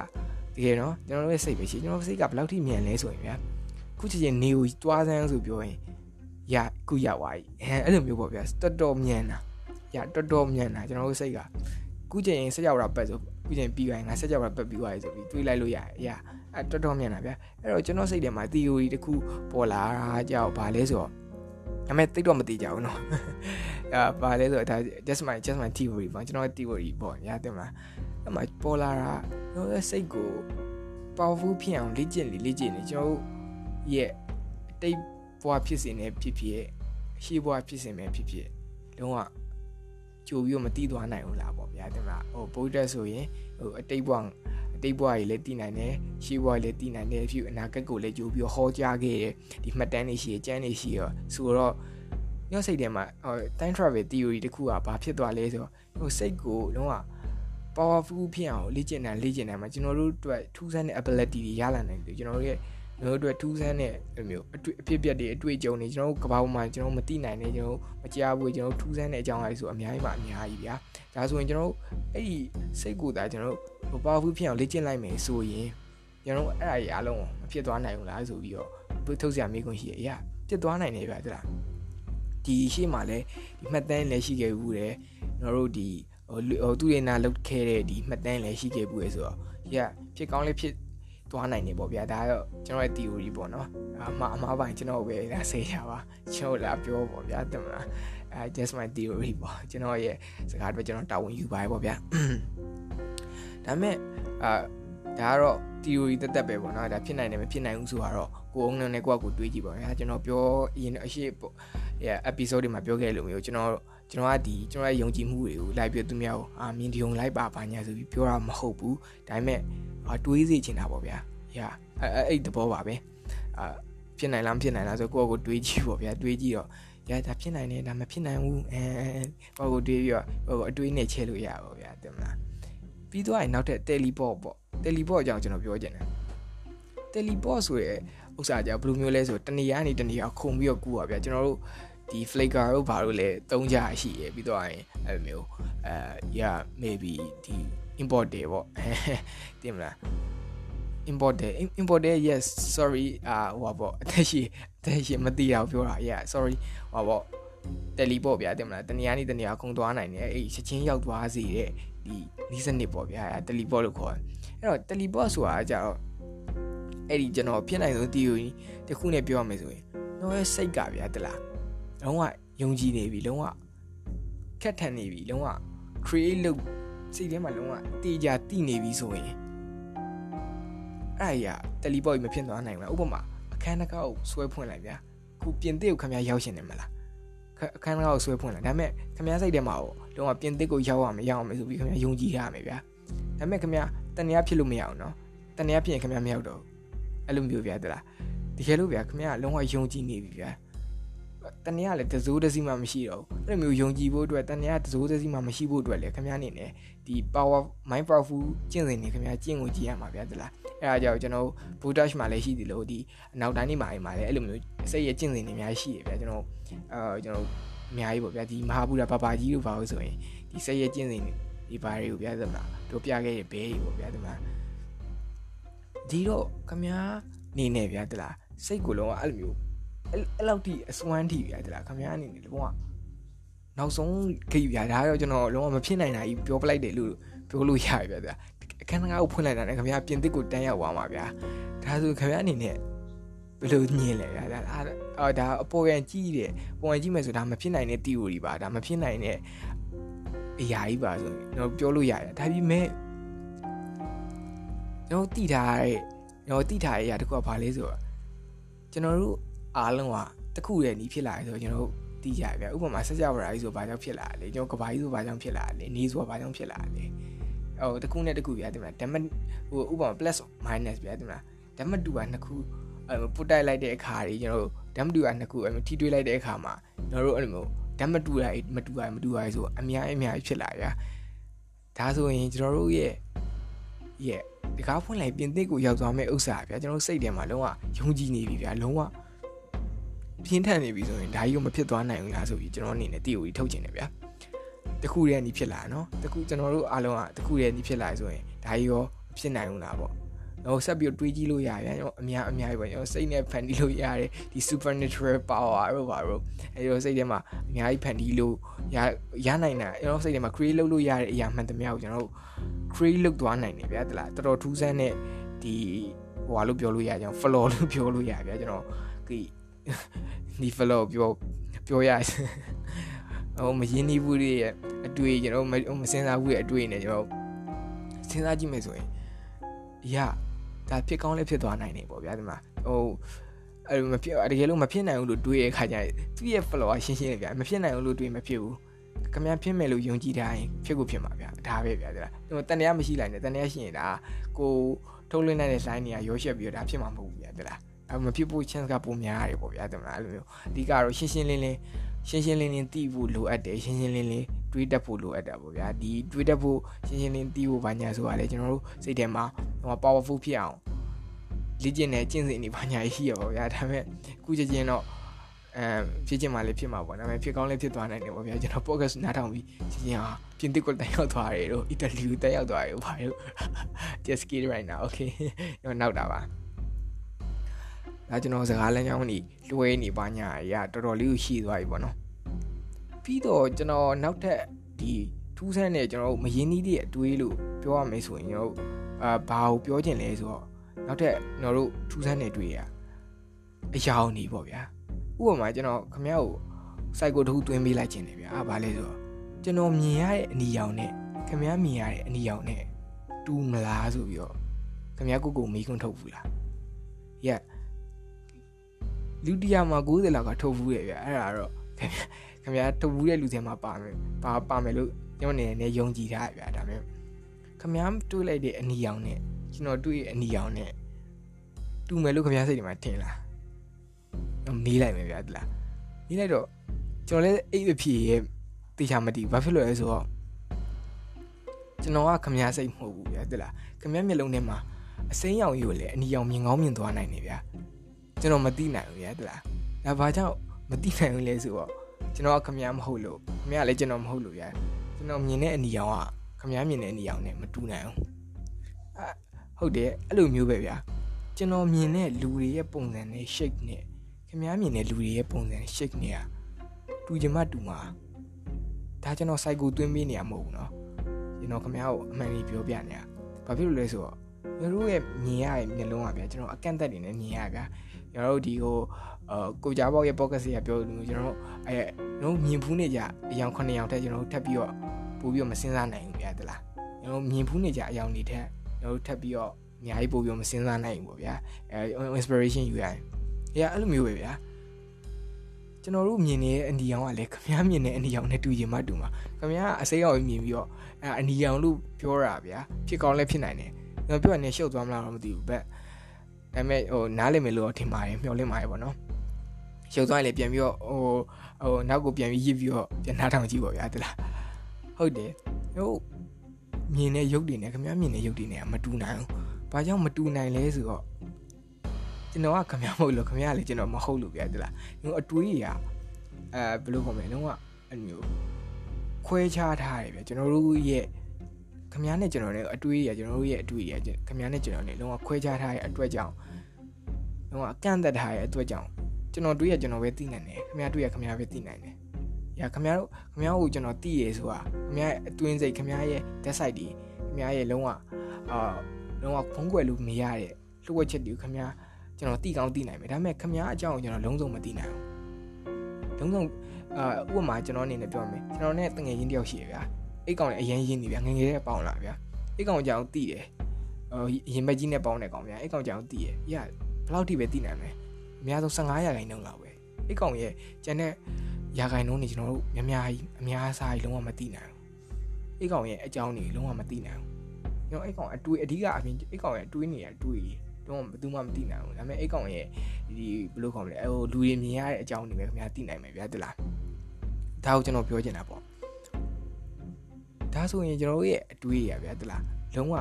တကယ်နော်ကျွန်တော်တို့ရဲ့စိတ်ပဲရှိကျွန်တော်စိတ်ကဘယ်လောက်ထိမြန်လဲဆိုရင်ဗျာခုချက်ချင်းနေကိုတွားစမ်းဆိုပြောရင်ရခုရောက်သွားပြီအဲအဲ့လိုမျိုးပေါ့ဗျာတော်တော်မြန်တာရတော်တော်မြန်တာကျွန်တော်တို့စိတ်ကခုချက်ရင်ဆက်ရောက်တာပတ်ဆိုခုချက်ပြီးသွားရင်ငါဆက်ရောက်တာပတ်ပြီးသွားပြီဆိုပြီးတွေးလိုက်လို့ရတယ်ရအဲတော်တော်မြန်တာဗျာအဲ့တော့ကျွန်တော်စိတ်ထဲမှာ theory တခုပေါ်လာတာကြောက်ဘာလဲဆိုတော့ဒါပေမဲ့တိတ်တော့မသိကြဘူးเนาะအာဘာလဲဆိုတော့ဒါ just my just my theory ပေါ့ကျွန်တော် theory ပေါ့ညာတင်မလား အဲ့မှာပေါ်လာတာကျွန်တော်ရဲ့စိတ်ကို powerful ဖြစ်အောင်လေ့ကျင့်လေ့ကျင့်နေကျွန်တော်ရဲ့အတိတ်ဘဝဖြစ်စဉ်နဲ့ဖြစ်ဖြစ်အရှိဘဝဖြစ်စဉ်ပဲဖြစ်ဖြစ်လုံးဝကြိုပြီးတော့မတီးသွားနိုင်ဘူးလားပေါ့ဗျာတင်မလားဟိုဗုဒ္ဓဆိုရင်ဟိုအတိတ်ဘဝအတိတ်ဘဝကြီးလည်းတည်နိုင်တယ်ရှေးဘဝကြီးလည်းတည်နိုင်တယ်ဖြစ်အနာဂတ်ကိုလည်းကြိုပြီးတော့ဟောကြားခဲ့တယ်ဒီမှတ်တမ်းတွေရှိရကျမ်းတွေရှိရဆိုတော့ညစိတ်ထဲမှာဟို time travel theory တခုကဘာဖြစ်သွားလဲဆိုတော့ဟိုစိတ်ကိုလုံးဝ powerful ဖြစ်အောင်လေ့ကျင့်တာလေ့ကျင့်တာမှာကျွန်တော်တို့အတွက်ထူးဆန်းတဲ့ ability တွေရလာနိုင်တယ်ကျွန်တော်တို့ရဲ့ကျွန်တော်တို့အတွက်ထူးဆန်းတဲ့မျိုးအတွေ့အဖြစ်ပြက်တွေအတွေ့အကြုံတွေကျွန်တော်တို့ကဘာပေါ်မှာကျွန်တော်မသိနိုင်နေကျွန်တော်မကြားဘူးကျွန်တော်ထူးဆန်းတဲ့အကြောင်းအရာတွေဆိုအများကြီးပါအများကြီးဗျာဒါဆိုရင်ကျွန်တော်အဲ့ဒီစိတ်ကိုယ်သာကျွန်တော်တို့ powerful ဖြစ်အောင်လေ့ကျင့်လိုက်မယ်ဆိုရင်ကျွန်တော်အဲ့အရာအလုံးမဖြစ်သွားနိုင်ဘူးလားဆိုပြီးတော့ထုတ်စရာမေးခွန်းရှိရအရာဖြစ်သွားနိုင်တယ်ဗျာတလားဒီရှေ့မှာလဲဒီမှတ်တမ်းလည်းရှိခဲ့ဘူးတယ်ကျွန်တော်တို့ဒီ ဟိုဟိုသူတွေနာလောက်ခဲ့တဲ့ဒီမှတ်တမ်းလည်းရှိခဲ့ဘူးလေဆိုတော့ရဖြစ်ကောင်းလေးဖြစ်သွားနိုင်နေပေါ့ဗျာဒါကတော့ကျွန်တော်ရဲ့ theory ပေါ့နော်အမှားအမှားပိုင်းကျွန်တော်ပဲဒါဆေးရပါကျွန်တော်လာပြောပေါ့ဗျာတမလားအဲ just my theory ပေါ့ကျွန်တော်ရဲ့စကားတွေကျွန်တော်တာဝန်ယူပါပေါ့ဗျာဒါပေမဲ့အာဒါကတော့ theory တက်တက်ပဲပေါ့နော်ဒါဖြစ်နိုင်တယ်မဖြစ်နိုင်ဘူးဆိုတော့ကိုအောင်နဲ့ကိုကကိုတွေးကြည့်ပါဗျာကျွန်တော်ပြောအရင်အရှိပေါ့ yeah episode တွေမှာပြောခဲ့လို့မျိုးကျွန်တော် ကျွန်တော်ကဒီကျွန်တော်ရဲ့ယုံကြည်မှုတွေကိုလိုက်ပြီးသူများကိုအာမြင်ဒီုံလိုက်ပါပါညာဆိုပြီးပြောတာမဟုတ်ဘူးဒါပေမဲ့တွေးစေချင်တာပေါ့ဗျာ။ရာအဲ့အဲ့တဘောပါပဲ။အာဖြစ်နိုင်လားမဖြစ်နိုင်လားဆိုကိုယ့်ကိုတွေးကြည့်ပေါ့ဗျာတွေးကြည့်တော့ရဒါဖြစ်နိုင်တယ်ဒါမဖြစ်နိုင်ဘူးအဲကိုယ့်ကိုတွေးပြီးတော့ဟိုအတွေးနဲ့ချဲလို့ရပါဗျာတင်မလား။ပြီးတော့နောက်ထပ် teleport ပေါ့ teleport အကြောင်းကျွန်တော်ပြောချင်တယ်။ teleport ဆိုရဲဥစ္စာကြောင့်ဘယ်လိုမျိုးလဲဆိုတနေရာနေတနေရာခုံပြီးတော့ကူပါဗျာကျွန်တော်တို့ ဒီ flaker တို့ဘာလို့လဲသုံးကြရှိရပြီးတော့ရင်အဲ့လိုမျိုးအဲ yeah maybe ဒီ import တွေပေါ့တင်မလား import တယ် import တယ် yes sorry အာဟိုပါပေါ့အသက်ရှိအသက်ရှိမသိတာကိုပြောတာ yeah sorry ဟိုပါပေါ့တယ်လီပေါ့ဗျာတင်မလားတနေရာနေတနေရာခုံသွားနိုင်တယ်အဲ့ချက်ချင်းရောက်သွားစေတဲ့ဒီနီးစနစ်ပေါ့ဗျာအဲ့တယ်လီပေါ့လို့ခေါ်တယ်အဲ့တော့တယ်လီပေါ့ဆိုတာကြတော့အဲ့ဒီကျွန်တော်ဖြစ်နိုင်ဆုံး theory တခုနဲ့ပြောရမယ်ဆိုရင်တော့ရဲ့စိတ်ကဗျာတလား လုံးဝယုံကြည်နေပြီလုံးဝခက်ထန်နေပြီလုံးဝ create လုပ်စိတ်ထဲမှာလုံးဝတေးကြတိနေပြီဆိုရင်အဲ့ရတယ်လီပေါ့မဖြစ်သွားနိုင်ဘူးလားဥပမာအခန်းတစ်ခါကိုဆွဲဖွင့်လိုက်ဗျာခုပြင်သစ်ကိုခင်ဗျားရောက်ရှင်နေမလားအခန်းတစ်ခါကိုဆွဲဖွင့်လိုက်ဒါပေမဲ့ခင်ဗျားစိတ်ထဲမှာတော့လုံးဝပြင်သစ်ကိုရောက်ရမယ်ရောက်အောင်မယ်ဆိုပြီးခင်ဗျားယုံကြည်ရမယ်ဗျာဒါပေမဲ့ခင်ဗျားတဏှာဖြစ်လို့မရအောင်နော်တဏှာဖြစ်ရင်ခင်ဗျားမရောက်တော့အဲ့လိုမျိုးဗျာတလားတကယ်လို့ဗျာခင်ဗျားလုံးဝယုံကြည်နေပြီဗျာ တဏှာလည်းတစိုးတစည်းမှမရှိတော့ဘူးအဲ့လိုမျိုးယုံကြည်ဖို့အတွက်တဏှာတစိုးတစည်းမှမရှိဖို့အတွက်လည်းခင်ဗျားအနေနဲ့ဒီ power mind powerful ကျင့်စဉ်တွေခင်ဗျားကျင့်ကိုကြည့်ရမှာဗျာတလားအဲ့ဒါကြောင့်ကျွန်တော် Budash မှာလည်းရှိသေးလို့ဒီအနောက်တိုင်းနေမှာမှာလည်းအဲ့လိုမျိုးစိတ်ရဲ့ကျင့်စဉ်တွေအများကြီးရှိရဗျာကျွန်တော်အဲကျွန်တော်အများကြီးပေါ့ဗျာဒီမဟာဗုဒ္ဓဘာဘာကြီးတို့ဘာလို့ဆိုရင်ဒီစိတ်ရဲ့ကျင့်စဉ်တွေဒီဘာတွေကိုဗျာသမလားတို့ပြခဲ့တဲ့ဘဲတွေပေါ့ဗျာသမလားဒီတော့ခမညာနေနေဗျာတလားစိတ်ကိုလုံးဝအဲ့လိုမျိုး အဲ့လောက်ထိအစွမ်းထိဗျာတလားခမညာအနေနဲ့လုံးဝနောက်ဆုံးခိဗျာဒါတော့ကျွန်တော်လုံးဝမဖြစ်နိုင်တာကြီးပြောပလိုက်တယ်လို့ပြောလို့ရပြီဗျာအခန်းငါးကိုဖွင့်လိုက်တာနဲ့ခင်ဗျာပြင်သစ်ကိုတန်းရောက်သွားမှာဗျာဒါဆိုခင်ဗျာအနေနဲ့ဘယ်လိုညင်လဲဗျာဒါအာဒါအပေါ်ရန်ကြီးတယ်ပေါ်ရန်ကြီးမယ်ဆိုဒါမဖြစ်နိုင်တဲ့ theory ပါဒါမဖြစ်နိုင်တဲ့အရာကြီးပါဆိုကျွန်တော်ပြောလို့ရတယ်ဒါပေမဲ့ကျွန်တော်သိထားတဲ့ကျွန်တော်သိထားတဲ့အရာတခုကဘာလဲဆိုတော့ကျွန်တော်တို့ အားလုံးကတခုရဲ့နီးဖြစ်လာတယ်ဆိုတော့ကျွန်တော်တို့သိကြဗျာဥပမာဆက်ကြပါရာကြီးဆိုဘာကြောင့်ဖြစ်လာလဲကျွန်တော်ကဘာကြီးဆိုဘာကြောင့်ဖြစ်လာလဲနေဆိုဘာကြောင့်ဖြစ်လာလဲဟိုတခုနဲ့တခုပြရတယ်မလားဓမ္မဟိုဥပမာ plus minus ပြရတယ်မလားဓမ္မတူကနှစ်ခုအဲပုတ်တိုက်လိုက်တဲ့အခါကြီးကျွန်တော်တို့ဓမ္မတူကနှစ်ခုအဲထိတွေးလိုက်တဲ့အခါမှာကျွန်တော်တို့အဲ့လိုမျိုးဓမ္မတူတာမတူတာမတူတာဆိုအများအများဖြစ်လာရဒါဆိုရင်ကျွန်တော်တို့ရဲ့ရဲ့ဒီကားဖွင့်လိုက်ပြင်သစ်ကိုရောက်သွားမဲ့ဥစ္စာဗျာကျွန်တော်စိတ်ထဲမှာလုံးဝယုံကြည်နေပြီဗျာလုံးဝ ပြင်းထန်နေပြီဆိုရင်ဒါကြီးကမဖြစ်သွားနိုင်ဘူးလားဆိုပြီးကျွန်တော်အနေနဲ့တီယိုကြီးထုတ်ချင်တယ်ဗျာတခုတည်းကနေဖြစ်လာနော်တခုကျွန်တော်တို့အားလုံးကတခုတည်းကနေဖြစ်လာဆိုရင်ဒါကြီးရောဖြစ်နိုင်ဘူးလားပေါ့တော့ဆက်ပြီးတွေးကြည့်လို့ရပြန်ကျွန်တော်အများအများပဲကျွန်တော်စိတ်နဲ့ဖန်တီးလို့ရတယ်ဒီ supernatural power တို့ပါတော့အဲတော့စိတ်ထဲမှာအများကြီးဖန်တီးလို့ရရနိုင်တာကျွန်တော်စိတ်ထဲမှာ create လုပ်လို့ရတဲ့အရာမှန်သမျှကိုကျွန်တော်တို့ create လုပ်သွားနိုင်တယ်ဗျာတလားတော်တော်ထူးဆန်းတဲ့ဒီဟိုဟာလို့ပြောလို့ရကြအောင် flow လို့ပြောလို့ရဗျာကျွန်တော်ဒီ ဒီ flow ပြောပြောရဟိုမရင်းနှီးဘူးတွေရဲ့အတွေ့ကျွန်တော်မစင်စားဘူးရဲ့အတွေ့နဲ့ကျွန်တော်စဉ်းစားကြည့်မယ်ဆိုရင်ရဒါဖြစ်ကောင်းလည်းဖြစ်သွားနိုင်တယ်ပေါ့ဗျာဒီမှာဟိုအဲ့မဖြစ်တကယ်လို့မဖြစ်နိုင်ဘူးလို့တွေးရခါကျရင်သူ့ရဲ့ flow ရှင်းရှင်းလေးဗျာမဖြစ်နိုင်ဘူးလို့တွေးမဖြစ်ဘူးကမဖြစ်မယ်လို့ယုံကြည်ထားရင်ဖြစ်ကိုဖြစ်မှာဗျာဒါပဲဗျာဒီလားဟိုတန်တရားမရှိလိုက်နဲ့တန်တရားရှိရင်ဒါကိုထုတ်လွှင့်နိုင်တဲ့ line တွေကရောရှက်ပြီးတော့ဒါဖြစ်မှာမဟုတ်ဘူးဗျာဒီလားအဲ့ မဖြစ်ဖို့ chance ကပိုများရတယ်ပေါ့ဗျာဒီမှာအဲ့လိုမျိုးအဓိကတော့ရှင်းရှင်းလင်းလင်းရှင်းရှင်းလင်းလင်းသိဖို့လိုအပ်တယ်ရှင်းရှင်းလင်းလင်းတွေးတတ်ဖို့လိုအပ်တာပေါ့ဗျာဒီတွေးတတ်ဖို့ရှင်းရှင်းလင်းသိဖို့ဘာညာဆိုတာလေကျွန်တော်တို့စိတ်ထဲမှာဟို powerful ဖြစ်အောင်လေ့ကျင့်တဲ့ကျင့်စဉ်တွေဘာညာရှိရပါဗျာဒါပေမဲ့ခုချက်ချင်းတော့အဲဖြစ်ချင်မှလည်းဖြစ်မှာပေါ့ဒါပေမဲ့ဖြစ်ကောင်းလည်းဖြစ်သွားနိုင်တယ်ပေါ့ဗျာကျွန်တော် podcast နားထောင်ပြီးချင်းချင်းဟာပြင်သစ်ကိုတက်ရောက်သွားတယ်တို့အီတလီကိုတက်ရောက်သွားတယ်ဘာလို့ just skate right now okay တော့နောက်တာပါ ဒါကျွန်တော်စကားလမ်းကြောင်းနေလွှဲနေပါညာရတော်တော်လေးကိုရှိသွားပြီပေါ့နော်ပြီးတော့ကျွန်တော်နောက်ထပ်ဒီထူးဆန်းတဲ့ကျွန်တော်မရင်းနှီးတဲ့အတွေးလို့ပြောရမယ်ဆိုရင်ကျွန်တော်အာဘာကိုပြောချင်လဲဆိုတော့နောက်ထပ်ကျွန်တော်တို့ထူးဆန်းတဲ့အတွေးရအယောင်နေပေါ့ဗျာဥပမာကျွန်တော်ခမရကိုစိုက်ကိုတစ်ခုသွင်းပေးလိုက်ခြင်းတယ်ဗျာအာဘာလဲဆိုတော့ကျွန်တော်မြင်ရတဲ့အနီရောင်နဲ့ခမရမြင်ရတဲ့အနီရောင်နဲ့တူမလားဆိုပြီးတော့ခမရကိုကိုမေးခွန်းထုတ်ဘူးလား။ Yeah လူတရာမှာ90လောက်ကထုတ်ဘူးရဲ့ဗျအဲ့ဒါတော့ခင်ခင်ဗျာတဝူးတဲ့လူတွေမှာပါမယ်ပါပါမယ်လို့ကျွန်တော်အနေနဲ့ယုံကြည်ထားရဗျာဒါပေမဲ့ခင်ဗျာတွေးလိုက်တဲ့အနီရောင်နဲ့ကျွန်တော်တွေးရဲ့အနီရောင်နဲ့တူမယ်လို့ခင်ဗျာစိတ်ထဲမှာထင်လားမေးလိုက်မယ်ဗျာတလားမေးလိုက်တော့ကျွန်တော်လည်းအိပ်အဖြစ်ရဲ့တေချာမတည်ဘာဖြစ်လို့လဲဆိုတော့ကျွန်တော်ကခမည်းစိတ်မဟုတ်ဘူးဗျာတလားခမည်းမျက်လုံးထဲမှာအစိမ်းရောင်ကြီးကိုလည်းအနီရောင်မြင်ကောင်းမြင်သွားနိုင်နေဗျာ ကျွန်တော်မသိနိုင်ဘူးဗျာတလားဒါဘာကြောင့်မသိနိုင်ဘူးလဲဆိုတော့ကျွန်တော်ကခမည်းမဟုတ်လို့ခမည်းလည်းကျွန်တော်မဟုတ်လို့ဗျာကျွန်တော်မြင်တဲ့အနီရောင်ကခမည်းမြင်တဲ့အနီရောင်နဲ့မတူနိုင်ဘူးအဟုတ်တယ်အဲ့လိုမျိုးပဲဗျာကျွန်တော်မြင်တဲ့လူတွေရဲ့ပုံစံနဲ့ shape နဲ့ခင်ဗျားမြင်တဲ့လူတွေရဲ့ပုံစံ shape နဲ့တူချင်မှတူမှာဒါကျွန်တော် cycle သွင်းပေးနေရမဟုတ်ဘူးเนาะကျွန်တော်ခင်ဗျားကိုအမှန်ကြီးပြောပြနေတာဘာဖြစ်လို့လဲဆိုတော့ကျွန်တော်ရဲ့မြင်ရတဲ့မျက်လုံးကဗျာကျွန်တော်အကန့်အသတ်တွေနဲ့မြင်ရဗျာ ကျွန်တော်တို့ဒီဟိုအာကိုကြားပေါက်ရဲ့ podcast တွေကပြောလို့ကျွန်တော်အဲကျွန်တော်မြင်ဖူးနေကြအယောင်9ယောင်ထက်ကျွန်တော်ထပ်ပြီးတော့ပို့ပြီးတော့မစင်းစားနိုင်ဘူးဗျာတလားကျွန်တော်မြင်ဖူးနေကြအယောင်တွေထက်ကျွန်တော်ထပ်ပြီးတော့အများကြီးပို့ပြီးတော့မစင်းစားနိုင်ဘူးပေါ့ဗျာအဲ inspiration ယူရတယ်။အေးအဲ့လိုမျိုးပဲဗျာ။ကျွန်တော်တို့မြင်နေတဲ့အနီရောင်ကလည်းခမားမြင်တဲ့အနီရောင်နဲ့တူရင်မှတူမှာ။ခမားကအစိမ်းရောင်မြင်ပြီးတော့အဲအနီရောင်လို့ပြောတာဗျာ။ဖြစ်ကောင်းလည်းဖြစ်နိုင်တယ်။ကျွန်တော်ပြောရနေရှုပ်သွားမလားတော့မသိဘူး။ဘက် ဒါပေမဲ့ဟိုနားလည်မယ်လို့ထင်ပါတယ်မျှော်လင့်ပါတယ်ပေါ့နော်။ရှုပ်သွားရင်လည်းပြန်ပြီးတော့ဟိုဟိုနောက်ကိုပြန်ပြီးရစ်ပြီးတော့ပြန်နှားထောင်ကြည့်ပါဗျာတလား။ဟုတ်တယ်။ဟိုမြင်တဲ့ရုပ်တွေနဲ့ခမားမြင်တဲ့ရုပ်တွေနဲ့မတူနိုင်ဘူး။ဘာကြောင့်မတူနိုင်လဲဆိုတော့ကျွန်တော်ကခမရမဟုတ်လို့ခမရလည်းကျွန်တော်မဟုတ်လို့ပြတယ်လား။ကျွန်တော်အတွေးကြီးကအဲဘယ်လိုခေါ်မလဲလုံးဝအဲ့မျိုးခွဲခြားထားတယ်ဗျကျွန်တော်တို့ရဲ့ခမရနဲ့ကျွန်တော်နဲ့အတွေးကြီးကကျွန်တော်တို့ရဲ့အတွေးကြီးကခမရနဲ့ကျွန်တော်နဲ့လုံးဝခွဲခြားထားတဲ့အတွက်ကြောင့် လုံးဝအကန့်သက်ထားတဲ့အတွက်ကြောင့်ကျွန်တော်တွေးရကျွန်တော်ပဲသိနိုင်တယ်ခမရတွေးရခမရပဲသိနိုင်တယ်။ညာခမရတို့ခမရကိုကျွန်တော်သိရဲဆိုတာခမရရဲ့အတွင်းစိတ်ခမရရဲ့ dead side ဒီခမရရဲ့လုံးဝအာလုံးဝဖုံးကွယ်လို့မရတဲ့လှုပ်ဝက်ချက်တွေခမရကျွန်တော်တိကောင်းတိနိုင်မယ်ဒါပေမဲ့ခမားအကြောင်းကိုကျွန်တော်လုံးစုံမသိနိုင်ဘူးလုံးစုံအာဥပမာကျွန်တော်အနေနဲ့ပြောမယ်ကျွန်တော်နဲ့တငယ်ချင်းတယောက်ရှိရဗျာအိတ်ကောင်လည်းအရင်ရင်းနေဗျာငငယ်လေးပေါင်းလာဗျာအိတ်ကောင်ကြောင်တိတယ်ဟိုရင်မက်ကြီးနဲ့ပေါင်းတဲ့ကောင်ဗျာအိတ်ကောင်ကြောင်တိရရ ဘယ်လောက်ထိပဲတိနိုင်မလဲအများဆုံး15ရာခိုင်နှုန်းလောက်ပဲအိတ်ကောင်ရဲ့ကျန်တဲ့ရာခိုင်နှုန်းတွေကျွန်တော်တို့များများကြီးအများစားကြီးလုံးဝမသိနိုင်ဘူးအိတ်ကောင်ရဲ့အကြောင်းတွေလုံးဝမသိနိုင်ဘူးကျွန်တော်အိတ်ကောင်အတွေးအဓိကအပြင်အိတ်ကောင်ရဲ့အတွေးနေရအတွေးတော့ဘယ်သူမှမသိနိုင်ဘူးဒါပေမဲ့အဲ့ကောင်ရဲ့ဒီဘယ်လိုခေါ်မလဲဟိုလူတွေမြင်ရတဲ့အကြောင်းတွေပဲခင်ဗျာသိနိုင်မယ်ဗျာတလားဒါကိုကျွန်တော်ပြောချင်တာပေါ့ဒါဆိုရင်ကျွန်တော်တို့ရဲ့အတွေးရဗျာတလားလုံးဝ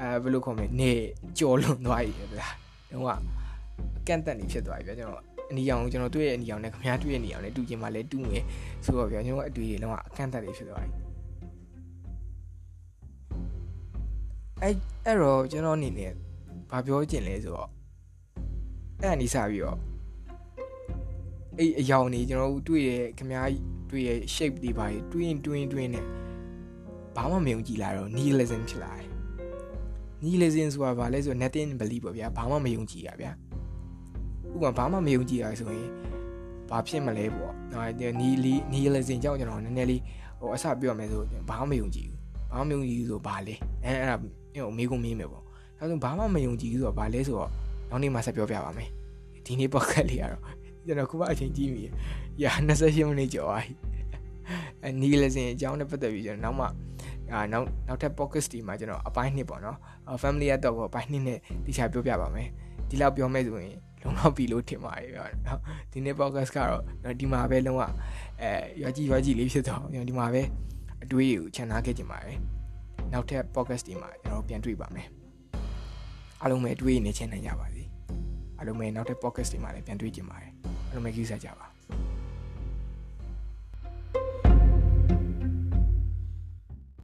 အဲဘယ်လိုခေါ်မလဲနေကြော်လွန်သွားပြီဗျာ လုံးဝအကန့်အသတ်နေဖြစ်သွားပြီဗျာကျွန်တော်အနီရောင်ကျွန်တော်တွေ့ရဲ့အနီရောင်နဲ့ခင်ဗျားတွေ့ရဲ့အနီရောင်နဲ့တူချင်မှလည်းတူမယ်ဆိုတော့ဗျာကျွန်တော်အတွေ့တွေလုံးဝအကန့်အသတ်တွေဖြစ်သွားပြီအဲ့အဲ့တော့ကျွန်တော်အနေနဲ့ဘာပြောချင်လဲဆိုတော့အဲ့အနီးစပြီးတော့အဲ့အယောင်နေကျွန်တော်တို့တွေ့ရခင်ဗျားတွေ့ရ shape တွေပါတွေးရင်တွေးရင်တွေးနေဘာမှမယုံကြည်လာတော့ nihilism ဖြစ်လာတယ် nihilism ဆိုတာဘာလဲဆိုတော့ nothing believe ပေါ့ဗျာဘာမှမယုံကြည်တာဗျာဥပမာဘာမှမယုံကြည်ရဆိုရင်ဘာဖြစ်မလဲပေါ့ဒီ nihilism ကြောင့်ကျွန်တော်နည်းနည်းလေးဟိုအစပြောရမယ်ဆိုဘာမှမယုံကြည်ဘူးဘာမှမယုံကြည်ဘူးဆိုဘာလဲအဲအဲ့ဒါဟိုမေးကုန်မေးမယ်ပေါ့ဒါဆိုဘာမှမယုံကြည်ဘူးဆိုတော့ဘာလဲဆိုတော့နောက်နေ့မှဆက်ပြောပြပါမယ်ဒီနေ့ပေါ့ကတ်လေးကတော့ကျွန်တော်ခုမှအချိန်ကြီးပြီရာ28မိနစ်ကျော်သွားပြီအဲနီလစင်အကြောင်းနဲ့ပတ်သက်ပြီးကျွန်တော်နောက်မှအာ နောက်နောက်ထပ် podcast ဒီမှာကျွန်တော်အပိုင်းနှစ်ပေါ့နော် family ရတော့အပိုင်းနှစ်နဲ့တိကျပြောပြပါမယ်ဒီလောက်ပြောမဲ့ဆိုရင်လုံးဝပြီလို့ထင်ပါတယ်ဗျာနော်ဒီနေ့ podcast ကတော့ဒီမှာပဲလုံးဝအဲရွာကြီးရွာကြီးလေးဖြစ်တော့ဒီမှာပဲအတွေးကိုခြံထားခဲ့ကြပါတယ်နောက်ထပ် podcast ဒီမှာကျွန်တော်ပြန်တွေ့ပါမယ်အားလုံးပဲတွေ့နေချင်းနိုင်ကြပါစေအားလုံးပဲနောက်ထပ် podcast တွေမှာလည်းပြန်တွေ့ကြပါမယ်အားလုံးပဲကြည့်စားကြပါ